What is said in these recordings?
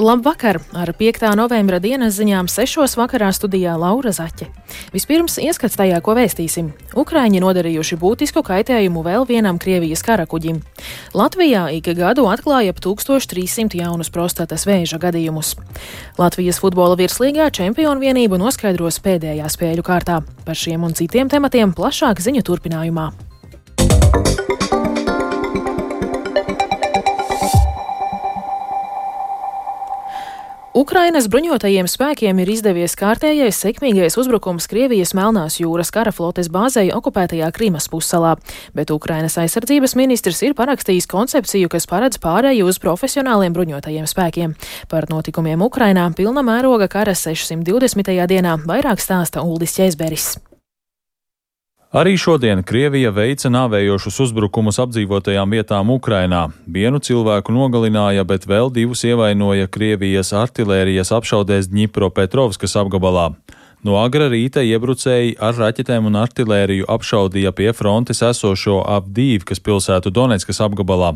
Labvakar! Ar 5. novembra dienas ziņām 6. vakarā studijā Laura Zaķe. Vispirms ieskats tajā, ko vēstīsim. Ukraiņi nodarījuši būtisku kaitējumu vēl vienam Krievijas karakuģim. Latvijā ik gadu atklāja ap 1300 jaunus prostatas vēža gadījumus. Latvijas futbola virslīgā čempionu vienību noskaidros pēdējā spēļu kārtā. Par šiem un citiem tematiem plašāk ziņu turpinājumā. Ukrainas bruņotajiem spēkiem ir izdevies kārtējais sekmīgais uzbrukums Krievijas Melnās jūras kara flotes bāzei okupētajā Krīmas pussalā, bet Ukrainas aizsardzības ministrs ir parakstījis koncepciju, kas paredz pārēju uz profesionāliem bruņotajiem spēkiem. Par notikumiem Ukrainā pilna mēroga kara 620. dienā vairāk stāsta Uldis Čēzberis. Arī šodien Krievija veica nāvējošus uzbrukumus apdzīvotajām vietām Ukrainā. Vienu cilvēku nogalināja, bet vēl divus ievainoja Krievijas artilērijas apšaudēs Dņipropetrovskas apgabalā. No agra rīta iebrucēji ar raķetēm un artilēriju apšaudīja pie frontes esošo Avdīvkas pilsētu Donetskas apgabalā,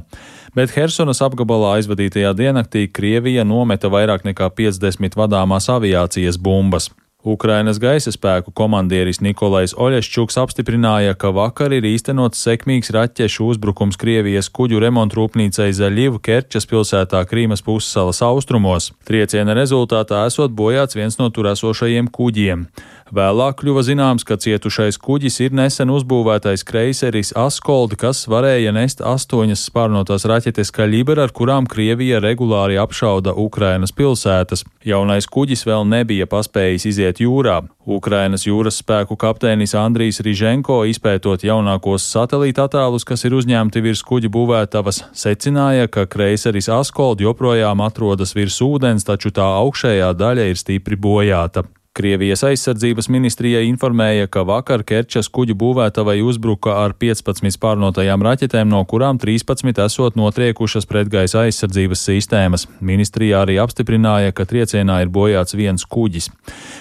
bet Hersonas apgabalā aizvadītajā diennaktī Krievija nometa vairāk nekā 50 vadāmās aviācijas bumbas. Ukrainas gaisa spēku komandieris Nikolais Oļešķuks apstiprināja, ka vakar ir īstenots sekmīgs raķešu uzbrukums Krievijas kuģu remontrūpnīcai Zaļivu Kerčas pilsētā Krīmas pussalas austrumos. Trieciena rezultātā esot bojāts viens no tur esošajiem kuģiem. Vēlāk kļuva zināms, ka cietušais kuģis ir nesen uzbūvētais kreiseris Askoldi, kas varēja nest astoņas spārnotās raķetes Kaļibra, ar kurām Krievija regulāri apšauda Ukrainas pilsētas. Jaunais kuģis vēl nebija paspējis iziet jūrā. Ukrainas jūras spēku kapteinis Andrijs Riženko, izpētot jaunākos satelīta attēlus, kas ir uzņemti virs kuģa būvētavas, secināja, ka kreiseris Askold joprojām atrodas virs ūdens, taču tā augšējā daļa ir stipri bojāta. Krievijas aizsardzības ministrija informēja, ka vakar Kerčas kuģu būvētavai uzbruka ar 15 pārnotajām raķetēm, no kurām 13 esot notriekušas pretgaisa aizsardzības sistēmas. Ministrija arī apstiprināja, ka triecienā ir bojāts viens kuģis.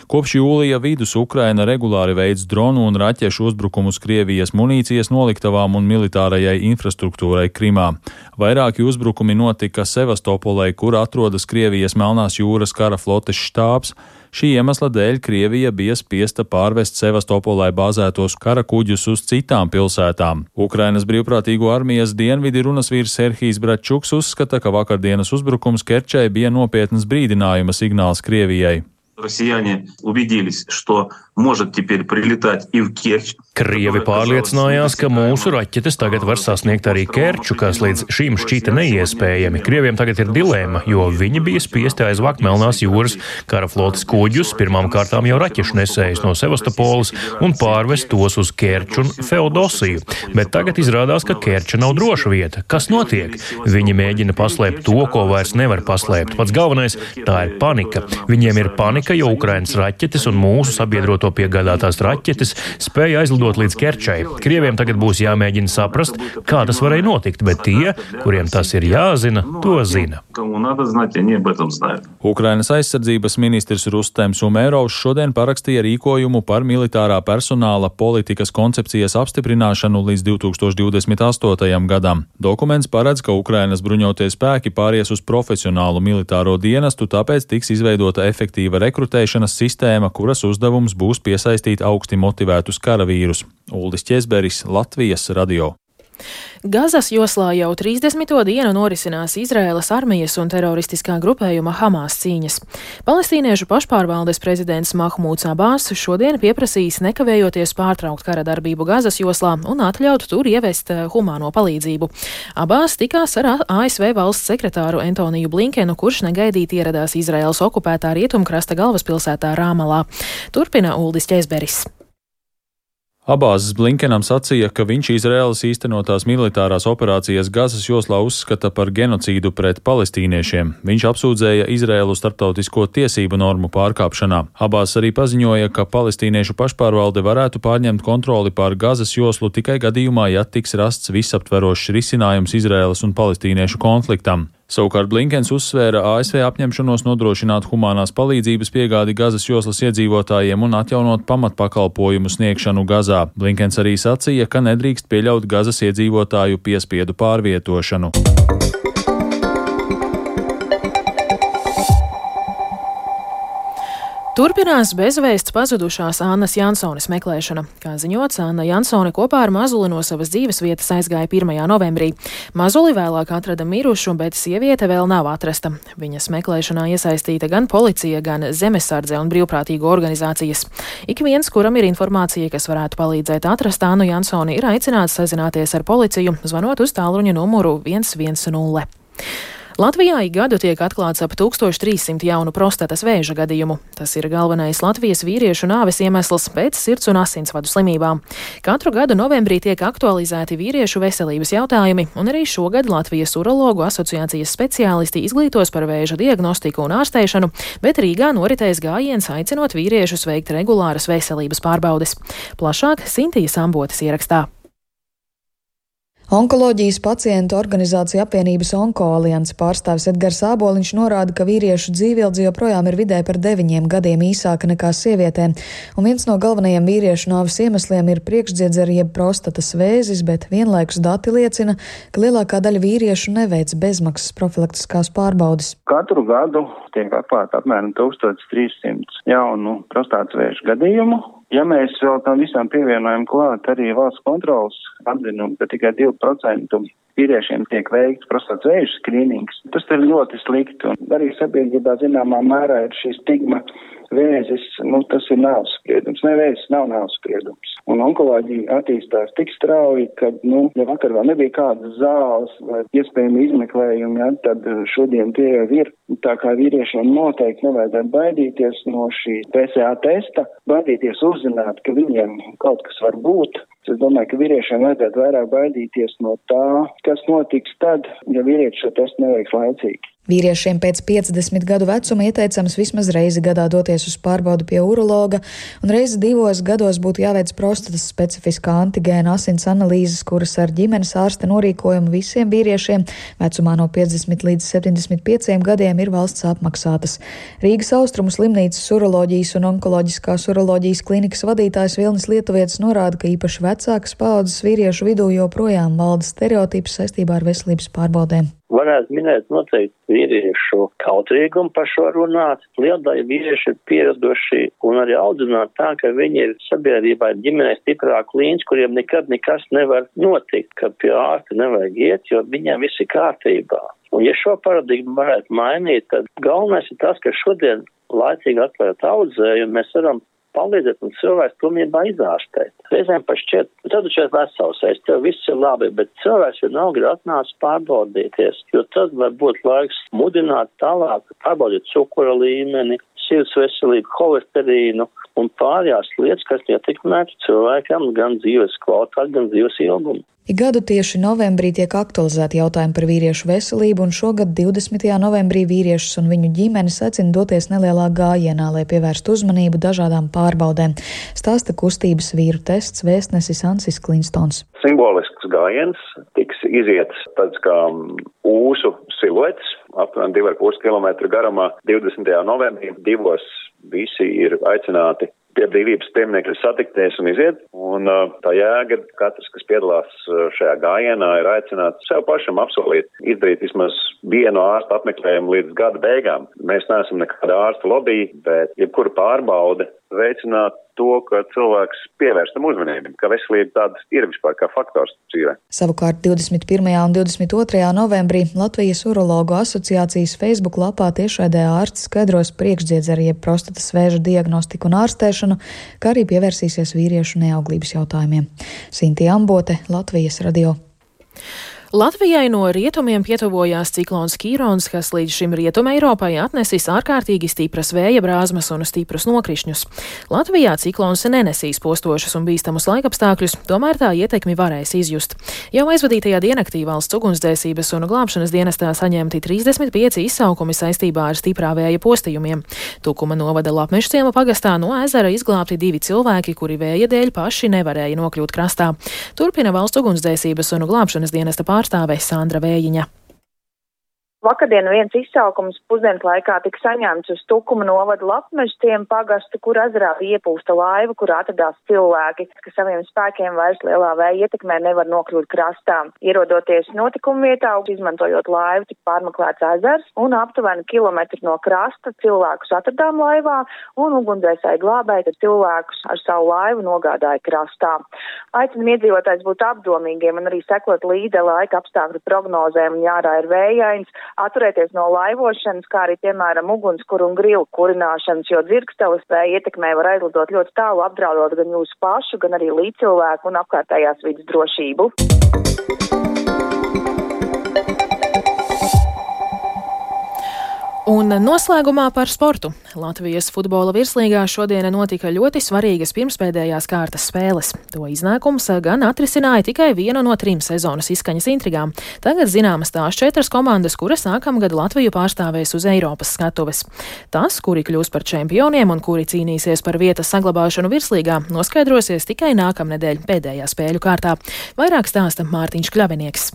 Kopš jūlija vidus Ukraina regulāri veids dronu un raķešu uzbrukumus Krievijas munīcijas noliktavām un militārajai infrastruktūrai Krimā. Vairāki uzbrukumi notika Sevastopolē, kur atrodas Krievijas Melnās jūras kara flotes štābs. Šī iemesla dēļ Krievija bija spiesta pārvest Sevastopolai bāzētos kara kuģus uz citām pilsētām. Ukrainas brīvprātīgo armijas dienvidi runas vīrs Serhijas Bračuks uzskata, ka vakardienas uzbrukums Kerčai bija nopietnas brīdinājuma signāls Krievijai. Россияне убедились, что Krievi pārliecinājās, ka mūsu raķetes tagad var sasniegt arī Kerču, kas līdz šim šķita neiespējami. Krieviem tagad ir dilēma, jo viņi bija spiesti aizvākt Melnās jūras kara flotes kuģus, pirmām kārtām jau raķešu nesējus no Sevastopolis un pārvest tos uz Kerču un Feodosiju. Bet tagad izrādās, ka Kerča nav droša vieta. Kas notiek? Viņi mēģina paslēpt to, ko vairs nevar paslēpt. Pats galvenais - tā ir panika. Viņiem ir panika, jo Ukrainas raķetes un mūsu sabiedroto piegādātās raķetes spēja aizlidot līdz Kerčai. Krieviem tagad būs jāmēģina saprast, kā tas varēja notikt, bet tie, kuriem tas ir jāzina, to zina. Ukrainas aizsardzības ministrs Rustems Umērovs šodien parakstīja rīkojumu par militārā personāla politikas koncepcijas apstiprināšanu līdz 2028. gadam. Dokuments paredz, ka Ukrainas bruņotie spēki pāries uz profesionālu militāro dienestu, tāpēc tiks izveidota efektīva rekrutēšanas sistēma, kuras uzdevums būs piesaistīt augsti motivētus karavīrus. Uldis Česberis, Latvijas radio. Gazas joslā jau 30. dienu norisinās Izraēlas armijas un teroristiskā grupējuma Hamas cīņas. Palestīniešu pašpārvaldes prezidents Mahmūds Abās šodien pieprasījis nekavējoties pārtraukt kara darbību Gazas joslā un atļaut tur ievest eh, humāno palīdzību. Abās tikās ar ASV valsts sekretāru Antoniju Blinkenu, kurš negaidīti ieradās Izraēlas okupētā rietumkrasta galvaspilsētā Rāmalā. Turpina Uldis Česberis. Abāzes Blinkenam sacīja, ka viņš Izraēlas īstenotās militārās operācijas Gazas joslā uzskata par genocīdu pret palestīniešiem. Viņš apsūdzēja Izraēlu starptautisko tiesību normu pārkāpšanā. Abās arī paziņoja, ka palestīniešu pašpārvalde varētu pārņemt kontroli pār Gazas joslu tikai gadījumā, ja tiks rasts visaptverošs risinājums Izraēlas un palestīniešu konfliktam. Savukārt Blinkens uzsvēra ASV apņemšanos nodrošināt humanās palīdzības piegādi Gazas joslas iedzīvotājiem un atjaunot pamatpakalpojumu sniegšanu Gazā. Blinkens arī sacīja, ka nedrīkst pieļaut Gazas iedzīvotāju piespiedu pārvietošanu. Turpinās bezvēsts pazudušās Annas Jansonas meklēšana. Kā ziņots, Anna Jansone kopā ar mazuli no savas dzīves vietas aizgāja 1. novembrī. Mazuli vēlāk atrada mirušu, bet sieviete vēl nav atrasta. Viņas meklēšanā iesaistīta gan policija, gan zemesardze un brīvprātīgo organizācijas. Ik viens, kuram ir informācija, kas varētu palīdzēt atrast Annu Jansoni, ir aicināts sazināties ar policiju, zvanot uz tālruņa numuru 110. Latvijā ik gadu tiek atklāts ap 1300 jaunu prostatas vēža gadījumu. Tas ir galvenais Latvijas vīriešu nāves iemesls pēc sirds un asinsvadu slimībām. Katru gadu novembrī tiek aktualizēti vīriešu veselības jautājumi, un arī šogad Latvijas urologu asociācijas speciālisti izglītos par vēža diagnostiku un ārstēšanu, bet Rīgā noritēs gājiens aicinot vīriešus veikt regulāras veselības pārbaudes. Plašāk Sintīs Ambotas ierakstā. Onkoloģijas pacientu organizācija apvienības Onko alianses pārstāvis Edgars Āboliņš norāda, ka vīriešu dzīvildze joprojām ir vidē par deviņiem gadiem īsāka nekā sievietēm, un viens no galvenajiem vīriešu nāves iemesliem ir priekšdziedzera jeb prostatas vēzis, bet vienlaikus dati liecina, ka lielākā daļa vīriešu neveic bezmaksas profilaktiskās pārbaudes. Katru gadu tiek atklāta apmēram 1300 jaunu prostātas vēža gadījumu, Ja mēs vēl tam visam pievienojam klāt arī valsts kontrolas atzinumu, ka tikai 2% vīriešiem tiek veikts prostātas vēža skrīnings, tas ir ļoti slikti. Un arī sabiedrībā zināmā mērā ir šī stigma vēzis, nu, tas ir nāves spriedums. Ne vēzis nav nāves spriedums. Un onkoloģija attīstās tik strauji, ka, nu, ja vakar vēl nebija kādas zāles vai iespējami izmeklējumi, ja, tad šodien tie jau ir. Tā kā vīriešiem noteikti nevajadzētu baidīties no šī PSA testa, baidīties uzzināt, ka viņiem kaut kas var būt. Es domāju, ka vīriešiem vajadzētu vairāk baidīties no tā, kas notiks tad, ja vīrietis šo testu neveiks laicīgi. Vīriešiem pēc 50 gadu vecuma ieteicams vismaz reizi gadā doties uz pārbaudi pie urologa, un reizi divos gados būtu jāveic prostatas specifiskā antigēna asins analīzes, kuras ar ģimenes ārsta norīkojumu visiem vīriešiem vecumā no 50 līdz 75 gadiem ir valsts apmaksātas. Rīgas austrumu slimnīcas uroloģijas un onkoloģiskās uroloģijas klinikas vadītājs Vilnis Lietuvietis norāda, ka īpaši vecākas paudzes vīriešu vidū joprojām valda stereotips saistībā ar veselības pārbaudēm varētu minēt noteikti vīriešu kautrīgumu par šo runāt. Liela daļa vīrieši ir pieraduši un arī audzināt tā, ka viņi ir sabiedrībā ģimenē stiprāk līnķi, kuriem nekad nekas nevar notikt, ka pie ārsta nevajag iet, jo viņiem viss ir kārtībā. Un ja šo paradigmu varētu mainīt, tad galvenais ir tas, ka šodien laicīgi atklājot audzējumu, mēs varam palīdzēt un cilvēks pilnībā izārstēt. Reizēm pat šķiet, tad viņš ir vesels, tev viss ir labi, bet cilvēks ir atnācis pārbaudīties, jo tad var būt laiks mudināt tālāk, pārbaudīt cukura līmeni, sirds veselību, holesterīnu un pārējās lietas, kas ietekmētu cilvēkam gan dzīves kvalitāti, gan dzīves ilgumu. Ik gadu tieši novembrī tiek aktualizēti jautājumi par vīriešu veselību, un šogad 20. novembrī vīriešus un viņu ģimenes aicina doties nelielā gājienā, lai pievērstu uzmanību dažādām pārbaudēm. Stāsta kustības vīru tests vēstnesis Ansis Klinstons. Simbolisks gājiens tiks iziets tāds kā ūsu siluets, aptuveni 2,5 km garumā 20. novembrī divos visi ir aicināti pie brīvības pieminiekļa satikties un iziet. Un uh, tā jēga, katrs, kas piedalās uh, šajā gājienā, ir aicināts sev pašam apsolīt, izdarīt vismaz vienu ārstu apmeklējumu līdz gada beigām. Mēs neesam nekāda ārsta lobby, bet jebkura pārbaude veicināt to, ka cilvēks pievērstam uzmanību, ka veselība tāda ir vispār kā faktors dzīvē. Savukārt 21. un 22. novembrī Latvijas urologu asociācijas Facebook lapā tiešraidē ārsts skaidros priekšdziedzera jeb prostatas vēža diagnostiku un ārstēšanu, kā arī pievērsīsies vīriešu neauglības jautājumiem. Sinti Ambote, Latvijas radio. Latvijai no rietumiem pietuvojās ciklons Kīrons, kas līdz šim rietuma Eiropai atnesis ārkārtīgi stipras vēja brāzmas un stiprus nokrišņus. Latvijā ciklons nenesīs postošus un bīstamus laikapstākļus, tomēr tā ietekmi varēs izjust. Jau aizvadītajā diennaktī valsts ugunsdzēsības un glābšanas dienestā saņemti 35 izsaukumi saistībā ar stiprā vēja postījumiem. Tukuma novada Lapmešciema pagastā no ezera izglābti divi cilvēki, kuri vēja dēļ paši nevarēja nokļūt krastā. Turpina valsts ugunsdzēsības un glābšanas dienesta pārstāve pārstāve Sandra Vējiņa. Vakardien viens izsaukums pusdienas laikā tika saņemts uz Tukuma novada Lapmežtiem pagastu, kur ezerā iepūsta laiva, kur atradās cilvēki, kas saviem spēkiem vairs lielā vēja ietekmē nevar nokļūt krastā. Ierodoties notikumu vietā, izmantojot laivu, tika pārmeklēts ezers un aptuveni kilometri no krasta cilvēkus atradām laivā un ugunsdzēsēji glābēja, tad cilvēkus ar savu laivu nogādāja krastā. Aicinam iedzīvotājs būt apdomīgiem un arī sekot līdzi laika apstākļu prognozēm un jārā ir vējains atturēties no laivošanas, kā arī, piemēram, ugunskura un grilu kurināšanas, jo dzirksteles vēja ietekmē var aizlidot ļoti tālu, apdraudot gan jūsu pašu, gan arī līdzcilvēku un apkārtējās vidas drošību. Un noslēgumā par sportu. Latvijas futbola virslīgā šodien notika ļoti svarīgas pirmspēdējās kārtas spēles. To iznākums gan atrisināja tikai vienu no trim sezonas izskaņas intrigām. Tagad zināmas tās četras komandas, kuras nākamgad Latviju pārstāvēs uz Eiropas skatuves. Tas, kuri kļūs par čempioniem un kuri cīnīsies par vietas saglabāšanu virslīgā, noskaidrosies tikai nākamnedēļ pēdējā spēļu kārtā. Vairāk stāsta Mārtiņš Kļavinieks.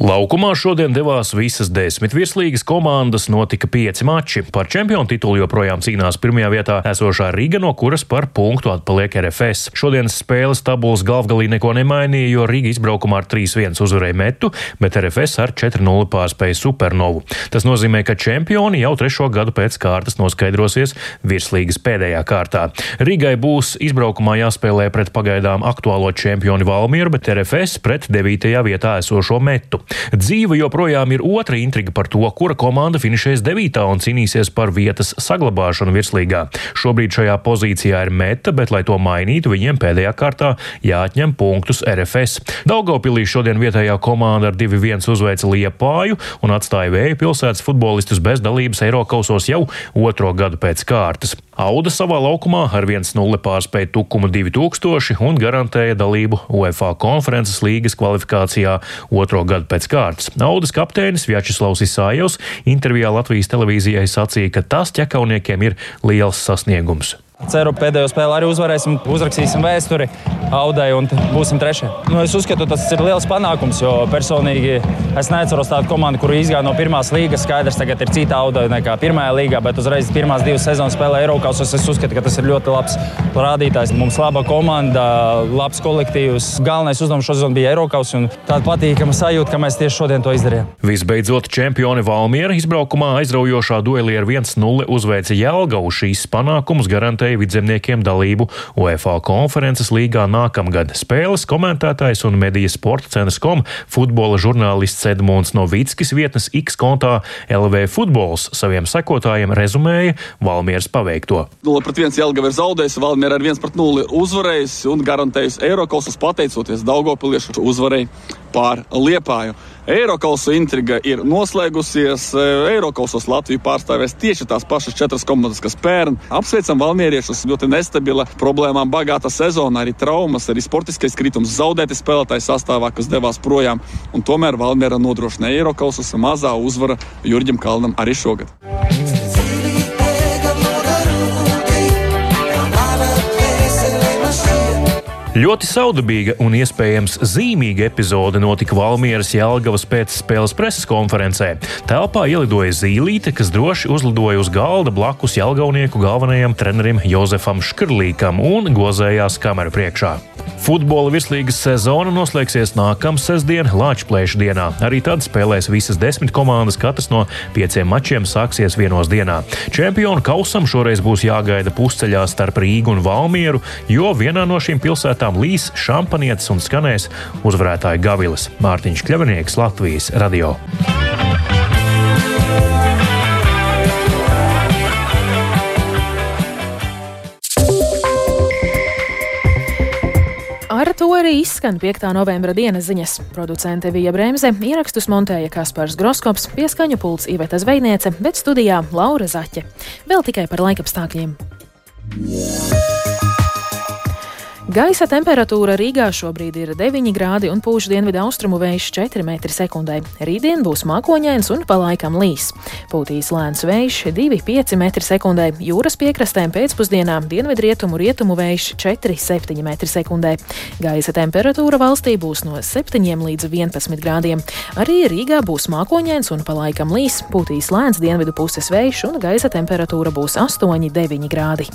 Laukumā šodien devās visas desmit virslīgas komandas, notika pieci mači. Par čempionu titulu joprojām cīnās pirmajā vietā esošā Riga, no kuras par punktu atpaliek RFS. Šodienas spēles tabulas galvgalī neko nemainīja, jo Riga izbraukumā ar 3-1 uzvarēja metu, bet RFS ar 4-0 pārspēja Supernovu. Tas nozīmē, ka čempioni jau trešo gadu pēc kārtas noskaidrosies virslīgas pēdējā kārtā. Rigai būs izbraukumā jāspēlē pret pagaidām aktuālo čempioni Valmieru, bet RFS pret 9. vietā esošo metu. Dzīve joprojām ir otra intriga par to, kura komanda finišēs 9. un cīnīsies par vietas saglabāšanu virslīgā. Šobrīd šajā pozīcijā ir meta, bet, lai to mainītu, viņiem pēdējā kārtā jāatņem punktus RFS. Daugopilī šodien vietējā komanda ar 2-1 uzveica Liepāju un atstāja vēju pilsētas futbolistus bez dalības Eirokausos jau otro gadu pēc kārtas. Auda savā laukumā ar 1-0 pārspēja Tukumu 2000 un garantēja dalību UEFA konferences līgas kvalifikācijā otro gadu pēc kārtas. Audas kapteinis Vjačeslavs Isājevs intervijā Latvijas televīzijai sacīja, ka tas ķekauniekiem ir liels sasniegums. Ceru, pēdējo spēli arī uzvarēsim, uzrakstīsim vēsturi Audai un būsim trešie. Nu, es uzskatu, tas ir liels panākums, jo personīgi es neatceros tādu komandu, kuru izgāja no pirmās līgas. Skaidrs, tagad ir cita Audai nekā pirmajā līgā, bet uzreiz pirmās divas sezonas spēlē Eiropas. Es uzskatu, ka tas ir ļoti labs rādītājs. Mums laba komanda, labs kolektīvs. Galvenais uzdevums šodien bija Eiropas un tāda patīkama sajūta, ka mēs tieši šodien to izdarījām. Visbeidzot, čempioni Valmiera izbraukumā aizraujošā duelī ar 1-0 uzveica Jelgavu. Šīs panākumus garantēja iespēju vidzemniekiem dalību UEFA konferences līgā nākamgad. Spēles komentētājs un mediju sporta centrs kom futbola žurnālists Edmunds Novickis vietnes X kontā LV futbols saviem sekotājiem rezumēja Valmieras paveikto. 0 pret 1 Jelgava ir zaudējusi, Valmiera ar 1 pret 0 uzvarējusi un garantējusi Eirokausas pateicoties Daugopiliešu uzvarēji pār Liepāju. Eirokausa intriga ir noslēgusies. Eirokausos Latviju pārstāvēs tieši tās pašas četras komandas, kas pērn. Apsveicam Valmieriešus, ļoti nestabila, problēmām bagāta sezona, arī traumas, arī sportiskais kritums, zaudēti spēlētāji sastāvā, kas devās projām. Un tomēr Valmiera nodrošināja Eirokausas mazā uzvara Jurģim Kalnam arī šogad. Ļoti saudabīga un iespējams zīmīga epizode notika Valmieras Jālgavas pēcspēles preses konferencē. Telpā ielidoja zīlīte, kas droši uzlidoja uz galda blakus Jālgaunieku galvenajam trenerim Jozefam Škrlīkam un gozējās kameru priekšā. Futbola virslīgas sezona noslēgsies nākamā sestdiena, Latvijas dienā. Arī tad spēlēs visas desmit komandas, katrs no pieciem mačiem sāksies vienos dienā. Čempionu kausam šoreiz būs jāgaida pusceļā starp Rīgu un Valmieru, jo vienā no šīm pilsētām līs šampanietis un skanēs uzvarētāja Gavilis Mārtiņš Kļavinieks Latvijas radio. To arī izskan 5. novembra dienas ziņas. Producente Vija Bremse ierakstus montēja Kaspars Groskops, pieskaņu pults Iveta Zvejniece, bet studijā Laura Zaķe. Vēl tikai par laikapstākļiem. Gaisa temperatūra Rīgā šobrīd ir 9 grādi un pūš dienvidu austrumu vējš 4 m2. Rītdien būs mākoņains un palaikam līs. Pūtīs lēns vējš 2,5 m2. Jūras piekrastēm pēcpusdienā dienvidrietumu rietumu vējš 4,7 m2. Gaisa temperatūra valstī būs no 7 līdz 11 grādiem. Arī Rīgā būs mākoņains un palaikam līs. Pūtīs lēns dienvidu puses vējš un gaisa temperatūra būs 8,9 grādi.